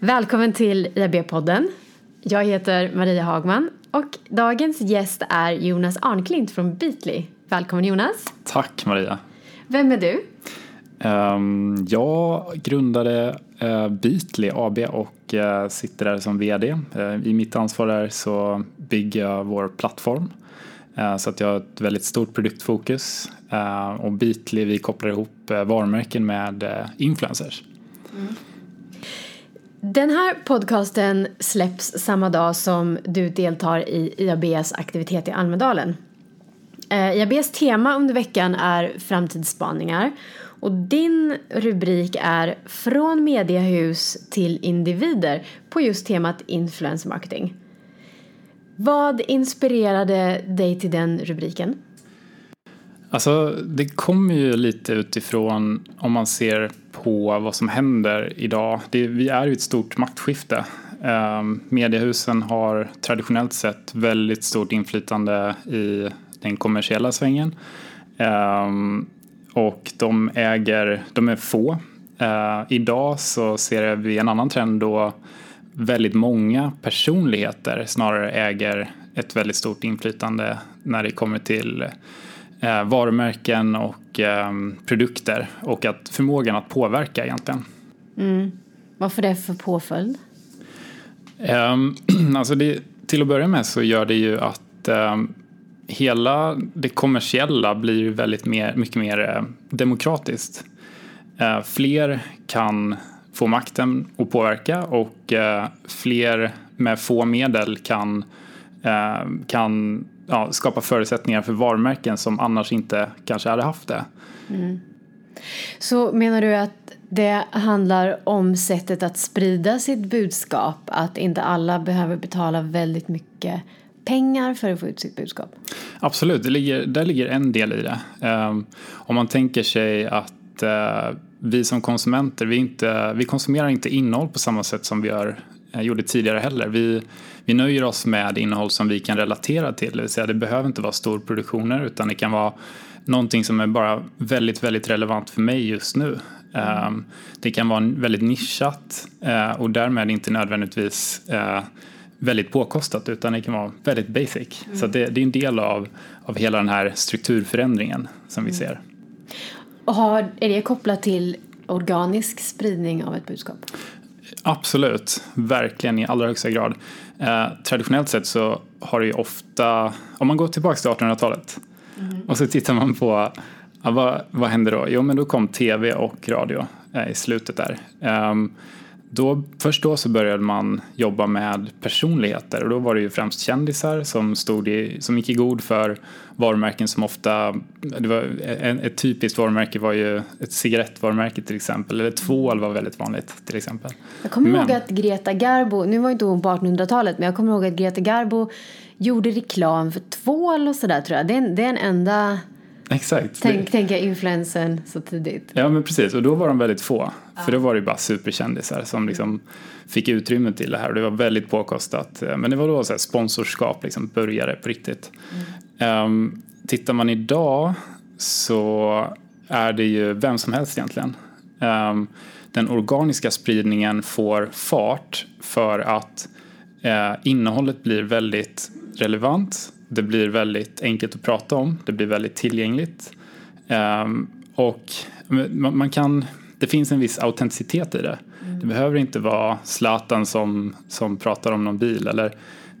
Välkommen till IAB-podden. Jag heter Maria Hagman och dagens gäst är Jonas Arnklint från Beatly. Välkommen Jonas. Tack Maria. Vem är du? Um, jag grundade uh, Beatly AB och uh, sitter där som VD. Uh, I mitt ansvar där så bygger jag vår plattform. Så att jag har ett väldigt stort produktfokus. Och Beatly vi kopplar ihop varumärken med influencers. Mm. Den här podcasten släpps samma dag som du deltar i IABs aktivitet i Almedalen. Eh, IABs tema under veckan är framtidsspaningar och din rubrik är Från mediehus till individer på just temat influence marketing. Vad inspirerade dig till den rubriken? Alltså, det kommer ju lite utifrån om man ser på vad som händer idag. Det, vi är i ett stort maktskifte. Eh, mediehusen har traditionellt sett väldigt stort inflytande i den kommersiella svängen. Eh, och de äger, de är få. Eh, idag så ser vi en annan trend då väldigt många personligheter snarare äger ett väldigt stort inflytande när det kommer till uh, varumärken och um, produkter och att förmågan att påverka egentligen. Mm. Vad får det för påföljd? Um, alltså det, till att börja med så gör det ju att um, hela det kommersiella blir väldigt mer, mycket mer eh, demokratiskt. Eh, fler kan få makten att påverka och eh, fler med få medel kan, kan ja, skapa förutsättningar för varumärken som annars inte kanske hade haft det. Mm. Så menar du att det handlar om sättet att sprida sitt budskap? Att inte alla behöver betala väldigt mycket pengar för att få ut sitt budskap? Absolut, det ligger, där ligger en del i det. Um, om man tänker sig att uh, vi som konsumenter, vi, inte, vi konsumerar inte innehåll på samma sätt som vi gör, gjorde tidigare heller. Vi, vi nöjer oss med innehåll som vi kan relatera till, det vill säga det behöver inte vara storproduktioner utan det kan vara någonting som är bara väldigt, väldigt relevant för mig just nu. Um, det kan vara väldigt nischat uh, och därmed inte nödvändigtvis väldigt påkostat utan det kan vara väldigt basic. Mm. Så det, det, är en del av, av hela den här strukturförändringen som vi mm. ser. Och har, är det kopplat till organisk spridning av ett budskap? Absolut, verkligen i allra högsta grad. Eh, traditionellt sett så har det ju ofta, om man går tillbaka till 1800-talet mm. och så tittar man på ja, vad, vad hände då? Jo men då kom tv och radio eh, i slutet där. Um, då, först då så började man jobba med personligheter och då var det ju främst kändisar som, stod i, som gick i god för varumärken som ofta, det var, en, ett typiskt varumärke var ju ett cigarettvarumärke till exempel, eller tvål var väldigt vanligt till exempel. Jag kommer men, ihåg att Greta Garbo, nu var inte hon på 1800-talet, men jag kommer ihåg att Greta Garbo gjorde reklam för tvål och sådär tror jag. Det är, det är en enda Exakt. Tänk, tänka influensen så tidigt. Ja men precis och då var de väldigt få. För då var det bara superkändisar som liksom fick utrymme till det här och det var väldigt påkostat. Eh, men det var då så här, sponsorskap liksom började på riktigt. Mm. Um, tittar man idag så är det ju vem som helst egentligen. Um, den organiska spridningen får fart för att uh, innehållet blir väldigt relevant det blir väldigt enkelt att prata om, det blir väldigt tillgängligt. Um, och man, kan, det finns en viss autenticitet i det. Mm. Det behöver inte vara Zlatan som, som pratar om någon bil. Eller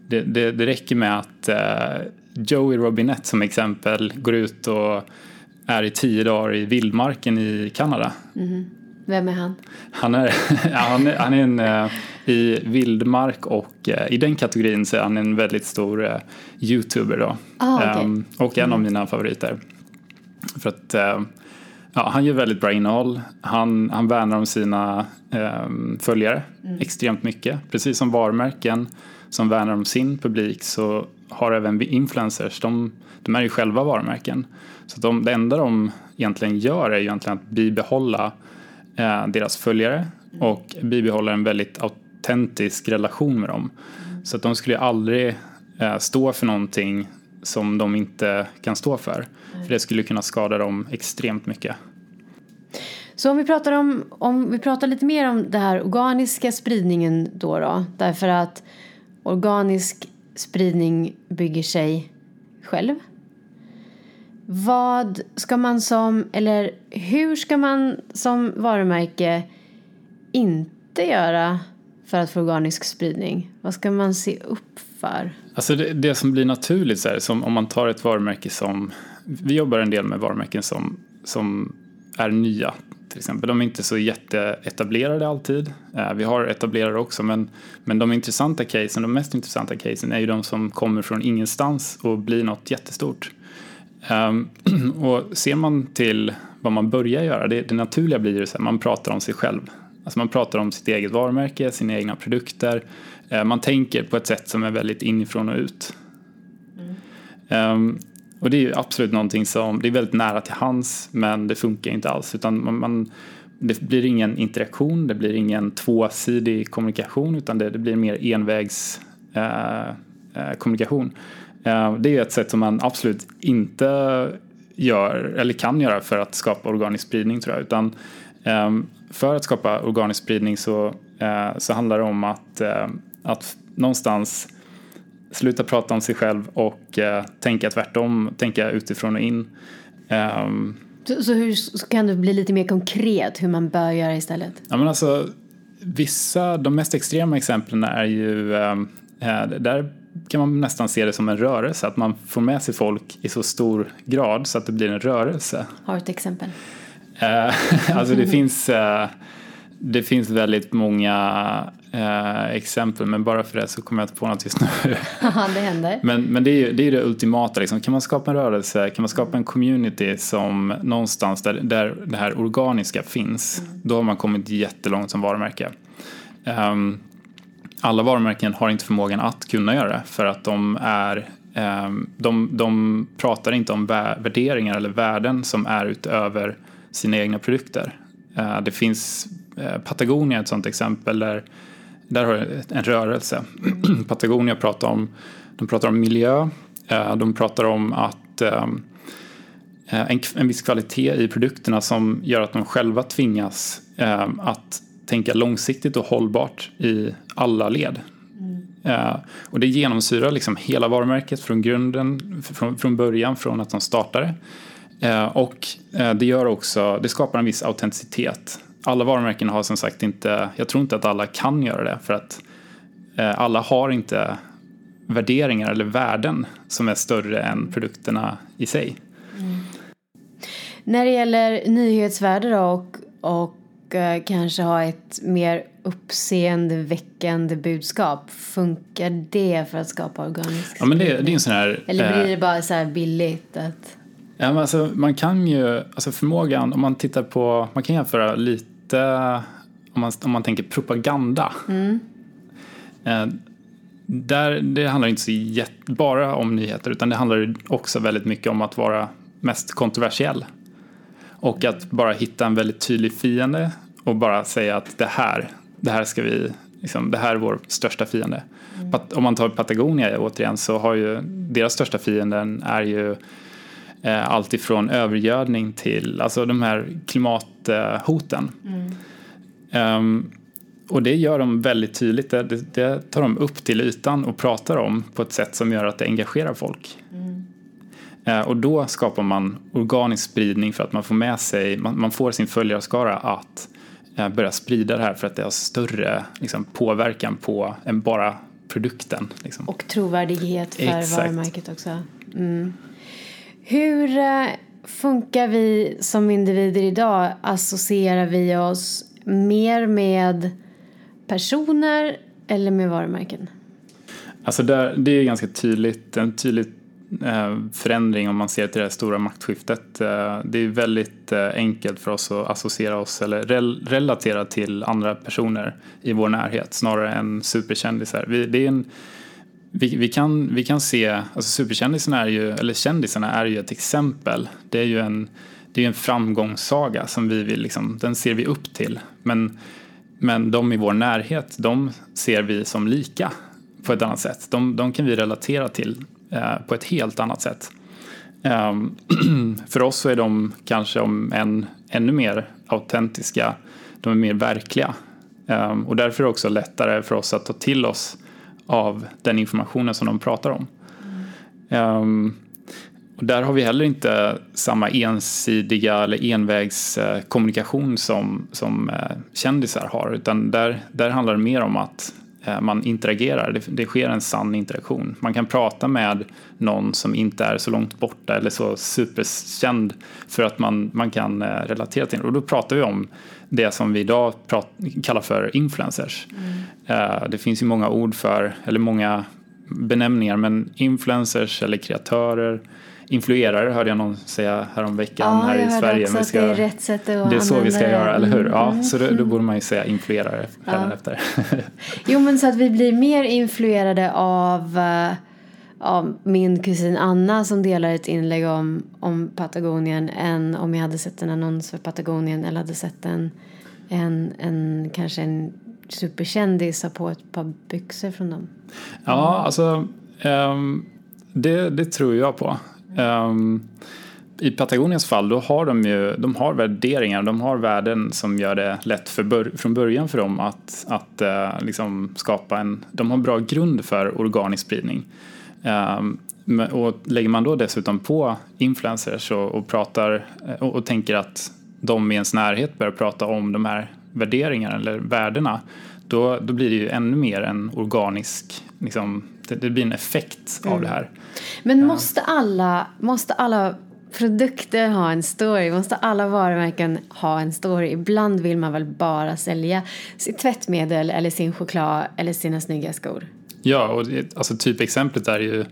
det, det, det räcker med att uh, Joey Robinette som exempel går ut och är i tio dagar i vildmarken i Kanada. Mm. Vem är han? Han är, han är, han är en, uh, i vildmark och uh, i den kategorin så är han en väldigt stor uh, youtuber då. Ah, okay. um, och en mm. av mina favoriter. För att ja, han gör väldigt bra innehåll. Han, han värnar om sina um, följare mm. extremt mycket. Precis som varumärken som värnar om sin publik så har även influencers, de, de är ju själva varumärken. Så de, det enda de egentligen gör är ju egentligen att bibehålla eh, deras följare och bibehåller en väldigt autentisk relation med dem. Så att de skulle aldrig eh, stå för någonting som de inte kan stå för. För det skulle kunna skada dem extremt mycket. Så om vi pratar om, om vi pratar lite mer om det här organiska spridningen då då, därför att organisk spridning bygger sig själv. Vad ska man som, eller hur ska man som varumärke inte göra för att få organisk spridning? Vad ska man se upp för? Alltså det, det som blir naturligt, så här, som om man tar ett varumärke som, vi jobbar en del med varumärken som, som är nya till exempel. De är inte så jätteetablerade alltid. Eh, vi har etablerade också men, men de intressanta casen, de mest intressanta casen är ju de som kommer från ingenstans och blir något jättestort. Um, och ser man till vad man börjar göra, det, det naturliga blir ju så här, man pratar om sig själv. Alltså man pratar om sitt eget varumärke, sina egna produkter. Uh, man tänker på ett sätt som är väldigt inifrån och ut. Mm. Um, och det är ju absolut någonting som, det är väldigt nära till hands men det funkar inte alls utan man, man det blir ingen interaktion, det blir ingen tvåsidig kommunikation utan det, det blir mer envägs eh, eh, kommunikation. Eh, det är ett sätt som man absolut inte gör eller kan göra för att skapa organisk spridning tror jag utan eh, för att skapa organisk spridning så, eh, så handlar det om att, eh, att någonstans sluta prata om sig själv och eh, tänka tvärtom, tänka utifrån och in. Um, så, så, hur så kan du bli lite mer konkret hur man bör göra istället? Ja, men alltså, vissa, de mest extrema exemplen är ju, eh, där kan man nästan se det som en rörelse, att man får med sig folk i så stor grad så att det blir en rörelse. Har du ett exempel? Eh, alltså det finns, eh, det finns väldigt många eh, exempel men bara för det så kommer jag inte på något just nu. det händer. Men, men det är ju det, är det ultimata, liksom. kan man skapa en rörelse, kan man skapa en community som någonstans där, där det här organiska finns, mm. då har man kommit jättelångt som varumärke. Um, alla varumärken har inte förmågan att kunna göra det för att de är um, de, de pratar inte om värderingar eller värden som är utöver sina egna produkter. Uh, det finns uh, Patagonia ett sådant exempel där där har en rörelse. Patagonia pratar om, de pratar om miljö, eh, de pratar om att eh, en, en viss kvalitet i produkterna som gör att de själva tvingas eh, att tänka långsiktigt och hållbart i alla led. Mm. Och det genomsyrar liksom hela varumärket från grunden, från, från början, från att de startade. Och det gör också, det skapar en viss autenticitet alla varumärken har som sagt inte, jag tror inte att alla kan göra det för att eh, alla har inte värderingar eller värden som är större än produkterna i sig. Mm. När det gäller nyhetsvärde då och, och eh, kanske ha ett mer uppseendeväckande budskap. Funkar det för att skapa organisk Ja men det, det är en sån här... Eller blir det eh, bara så här billigt att... Ja, men alltså, man kan ju, alltså förmågan, om man tittar på, man kan jämföra lite om man, om man tänker propaganda. Mm. Eh, där, det handlar inte så jätt, bara om nyheter utan det handlar också väldigt mycket om att vara mest kontroversiell. Och att bara hitta en väldigt tydlig fiende och bara säga att det här, det här ska vi, liksom, det här är vår största fiende. Mm. Om man tar Patagonia återigen så har ju deras största fienden är ju eh, allt ifrån övergödning till alltså de här klimathoten. Mm. Um, och det gör de väldigt tydligt, det, det, tar de upp till ytan och pratar om på ett sätt som gör att det engagerar folk. Mm. Uh, och då skapar man organisk spridning för att man får med sig, man, man får sin följarskara att uh, börja sprida det här för att det har större liksom, påverkan på än bara produkten. Liksom. Och trovärdighet för Exakt. varumärket också. Mm. Hur eh, funkar vi som individer idag? Associerar vi oss mer med personer eller med varumärken? Alltså där, det är ganska tydligt, en tydlig eh, förändring om man ser till det här stora maktskiftet. Eh, det är väldigt enkelt för oss att associera oss eller relatera till andra personer i vår närhet snarare än superkändisar. det är en vi, vi, kan, vi kan se, alltså superkändisarna är ju, eller kändisarna är ju ett exempel. Det är ju en, det är en framgångssaga som vi vill, liksom, den ser vi upp till. Men, men de i vår närhet, de ser vi som lika på ett annat sätt. De, de kan vi relatera till eh, på ett helt annat sätt. Um, för oss så är de kanske om än, ännu mer autentiska, de är mer verkliga. Um, och därför är det också lättare för oss att ta till oss av den informationen som de pratar om. Mm. Um, och där har vi heller inte samma ensidiga eller envägskommunikation eh, som, som eh, kändisar har, utan där, där handlar det mer om att man interagerar, det, det sker en sann interaktion. Man kan prata med någon som inte är så långt borta eller så superkänd för att man, man kan eh, relatera till det. Och då pratar vi om det som vi idag prat, kallar för influencers. Mm. Det finns ju många ord för, eller många benämningar, men influencers eller kreatörer influerare hörde jag någon säga häromveckan ja, här i Sverige. Men ska, det är rätt sätt att Det är så vi ska göra, eller hur? Ja, mm. så då, då, borde man ju säga influerare ja. efter. jo, men så att vi blir mer influerade av, uh, av min kusin Anna som delar ett inlägg om, om Patagonien än om jag hade sett en annons för Patagonien eller hade sett en, en, en kanske en superkändis ha på ett par byxor från dem. Ja, alltså um, det, det tror jag på. Um, I Patagoniens fall då har de ju de har värderingar, de har värden som gör det lätt för bör, från början för dem att, att uh, liksom skapa en, de har bra grund för organisk spridning. Um, och lägger man då dessutom på influencers och, och pratar eh, och, och, tänker att de i ens närhet börjar prata om de här värderingarna eller värdena då, då blir det ju ännu mer en organisk, liksom, det, det blir en effekt mm. av det här. Men måste alla, måste alla produkter ha en story? Måste alla varumärken ha en story? Ibland vill man väl bara sälja sitt tvättmedel eller sin choklad eller sina snygga skor? Ja, och alltså typexemplet är ju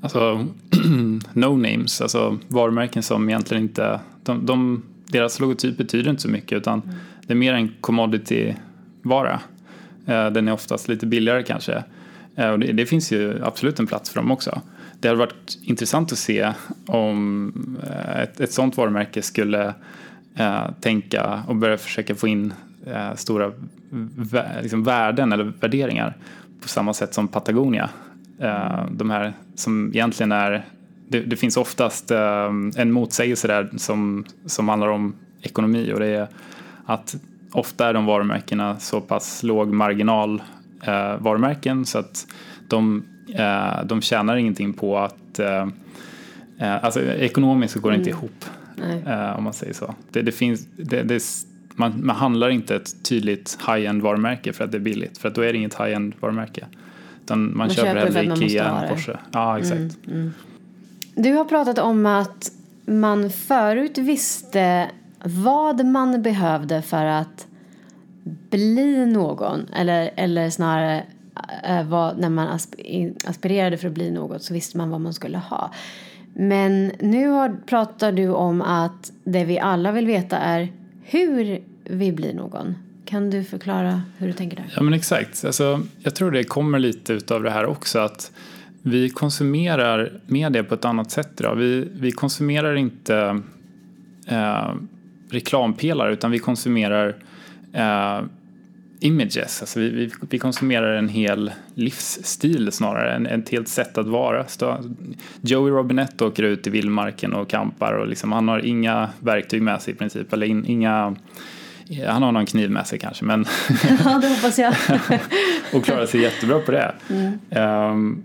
alltså, no names, alltså varumärken som egentligen inte, de, de, deras logotyp betyder inte så mycket utan mm. det är mer en commodity-vara. Eh, den är oftast lite billigare kanske. Eh, och det, det, finns ju absolut en plats för dem också. Det hade varit intressant att se om eh, ett, ett sådant varumärke skulle eh, tänka och börja försöka få in eh, stora vä liksom värden eller värderingar på samma sätt som Patagonia. Eh, de här som egentligen är, det, det finns oftast eh, en motsägelse där som, som handlar om ekonomi och det är att ofta är de varumärkena så pass låg marginal eh, varumärken så att de, eh, de tjänar ingenting på att eh, eh alltså ekonomiskt så går det inte mm. ihop eh, om man säger så. Det, det finns, det, det, man, man handlar inte ett tydligt high-end varumärke för att det är billigt för att då är det inget high-end varumärke. Utan man, man köper hellre Ikea än Porsche. Ja, exakt. Mm, mm. Du har pratat om att man förut visste vad man behövde för att bli någon eller, eller snarare var vad, när man aspirerade för att bli något så visste man vad man skulle ha. Men nu har, pratar du om att det vi alla vill veta är hur vi blir någon. Kan du förklara hur du tänker där? Ja men exakt. Alltså, jag tror det kommer lite utav det här också att vi konsumerar media på ett annat sätt idag. Vi, vi konsumerar inte eh, reklampelare utan vi konsumerar eh, images. Alltså vi, vi, vi, konsumerar en hel livsstil snarare, en, ett helt sätt att vara. Joey Robinette åker ut i vildmarken och kampar och liksom, han har inga verktyg med sig i princip, eller in, inga han har någon kniv med sig kanske, men... ja, det hoppas jag. och klarar sig jättebra på det. Mm. Um,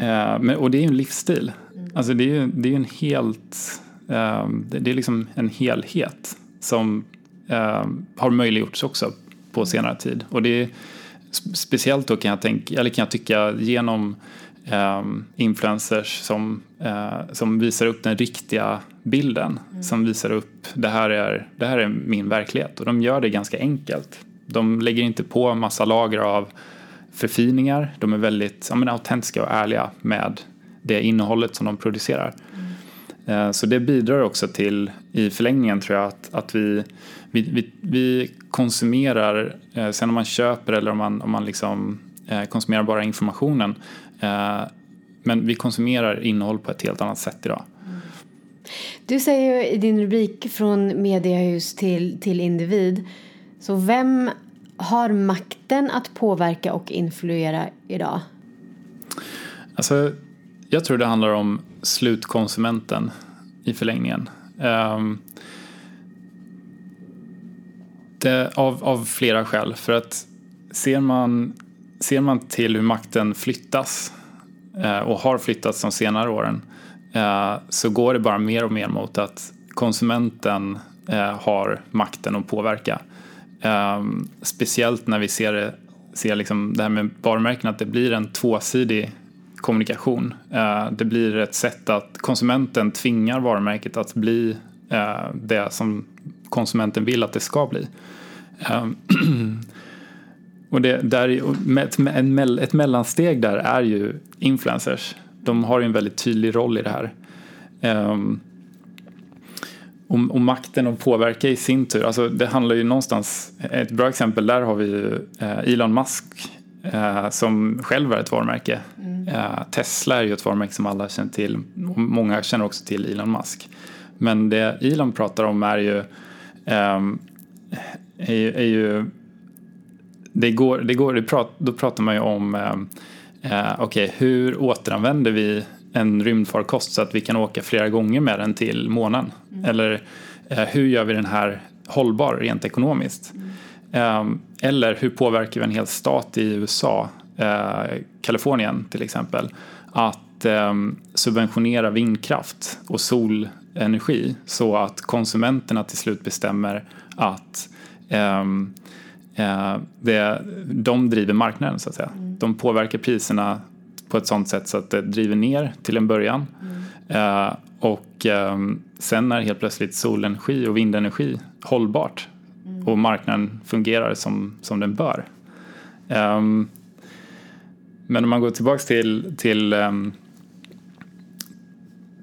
uh, men, och det är ju en livsstil. Mm. Alltså det är ju det är en helt... Um, det, det, är liksom en helhet som har möjliggjorts också på senare tid. Och det är speciellt då kan jag, tänka, eller kan jag tycka genom um, influencers som, uh, som visar upp den riktiga bilden. Mm. Som visar upp det här, är, det här är min verklighet. Och de gör det ganska enkelt. De lägger inte på massa lager av förfiningar. De är väldigt ja, men, autentiska och ärliga med det innehållet som de producerar. Mm. Uh, så det bidrar också till, i förlängningen tror jag, att, att vi vi, vi, vi konsumerar, eh, sen om man köper eller om man, om man liksom, eh, konsumerar bara informationen, eh, men vi konsumerar innehåll på ett helt annat sätt idag. Du säger i din rubrik från mediehus till, till individ, så vem har makten att påverka och influera idag? Alltså, jag tror det handlar om slutkonsumenten i förlängningen. Ehm, det, av, av flera skäl. För att ser man, ser man till hur makten flyttas eh, och har flyttats de senare åren eh, så går det bara mer och mer mot att konsumenten eh, har makten att påverka. Ehm, speciellt när vi ser, det, ser liksom det här med varumärken, att det blir en tvåsidig kommunikation. Eh, det blir ett sätt att konsumenten tvingar varumärket att bli eh, det som konsumenten vill att det ska bli. Eh, och det, där, ett, ett mellansteg där är ju influencers. De har ju en väldigt tydlig roll i det här. Ehm, och, och, makten att påverka i sin tur, alltså det handlar ju någonstans, ett bra exempel där har vi ju Elon Musk eh, som själv är ett varumärke. Mm. Eh, Tesla är ju ett varumärke som alla känner till, och många känner också till Elon Musk. Men det Elon pratar om är ju, ehm, är, är ju det går, det går, det prat, då pratar man ju om ehm, eh, okay, hur återanvänder vi en rymdfarkost så att vi kan åka flera gånger med den till månen? Mm. Eller eh, hur gör vi den här hållbar rent ekonomiskt? Mm. Eh, eller hur påverkar vi en hel stat i USA, eh, Kalifornien till exempel, att ehm, subventionera vindkraft och solenergi så att konsumenterna till slut bestämmer att ehm, eh, det, de driver marknaden så att säga. Mm. De påverkar priserna på ett sånt sätt så att det driver ner till en början. Mm. Eh, och eh, sen är helt plötsligt solenergi och vindenergi hållbart mm. och marknaden fungerar som, som den bör. Um, men om man går tillbaks till, till, um,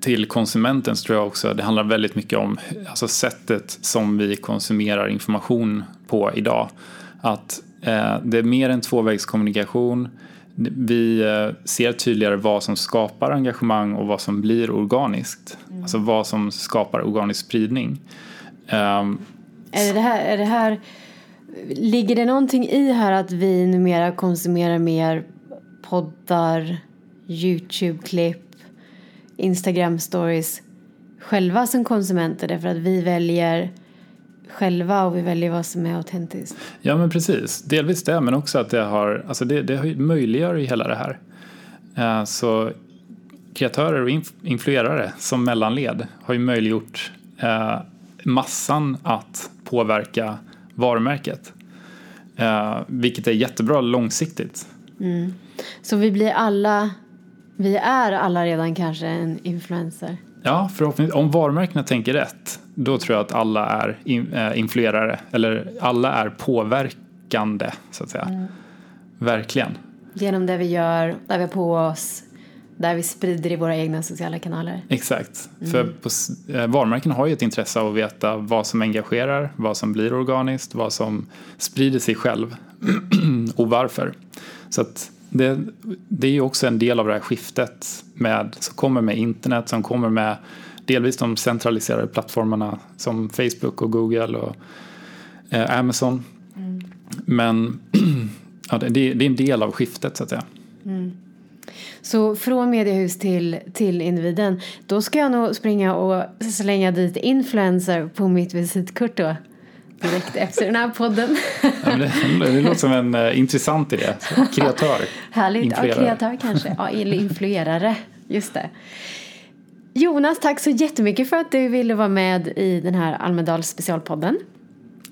till konsumenten så tror jag också det handlar väldigt mycket om alltså sättet som vi konsumerar information på idag. Att eh, det är mer en tvåvägskommunikation vi eh, ser tydligare vad som skapar engagemang och vad som blir organiskt. Mm. Alltså vad som skapar organisk spridning. Um, är, det här, är det här, ligger det någonting i här att vi numera konsumerar mer poddar, Youtube-klipp, Instagram-stories själva som konsumenter därför att vi väljer själva och vi väljer vad som är autentiskt. Ja men precis, delvis det men också att det har, alltså det, det möjliggör ju hela det här. Uh, så kreatörer och inf influerare som mellanled har ju möjliggjort uh, massan att påverka varumärket. Eh, vilket är jättebra långsiktigt. Mm. Så vi blir alla, vi är alla redan kanske en influencer? Ja, förhoppningsvis. Om varumärkena tänker rätt, då tror jag att alla är eh, influerare, eller alla är påverkande, så att säga. Mm. Verkligen. Genom det vi gör, där vi har på oss, där vi sprider i våra egna sociala kanaler. Exakt. Mm. För på, eh, varumärken har ju ett intresse av att veta vad som engagerar, vad som blir organiskt, vad som sprider sig själv och varför. Så det, det är ju också en del av det här skiftet med, som kommer med internet, som kommer med delvis de centraliserade plattformarna som Facebook och Google och eh, Amazon. Mm. Men ja, det, det, är en del av skiftet så att säga. Mm. Så från mediehus till, till individen, då ska jag nog springa och slänga dit influencer på mitt visitkort då? Direkt efter den här podden. Ja, det, det låter som en uh, intressant idé. Kreatör. Härligt. Ja, kreatör kanske. Ja, eller influerare. Just det. Jonas, tack så jättemycket för att du ville vara med i den här Almedals specialpodden.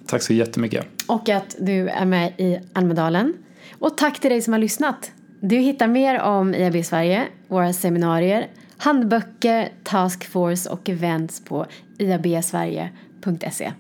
Tack så jättemycket. Och att du är med i Almedalen. Och tack till dig som har lyssnat. Du hittar mer om IAB Sverige, våra seminarier, handböcker, taskforce och events på iabsverige.se.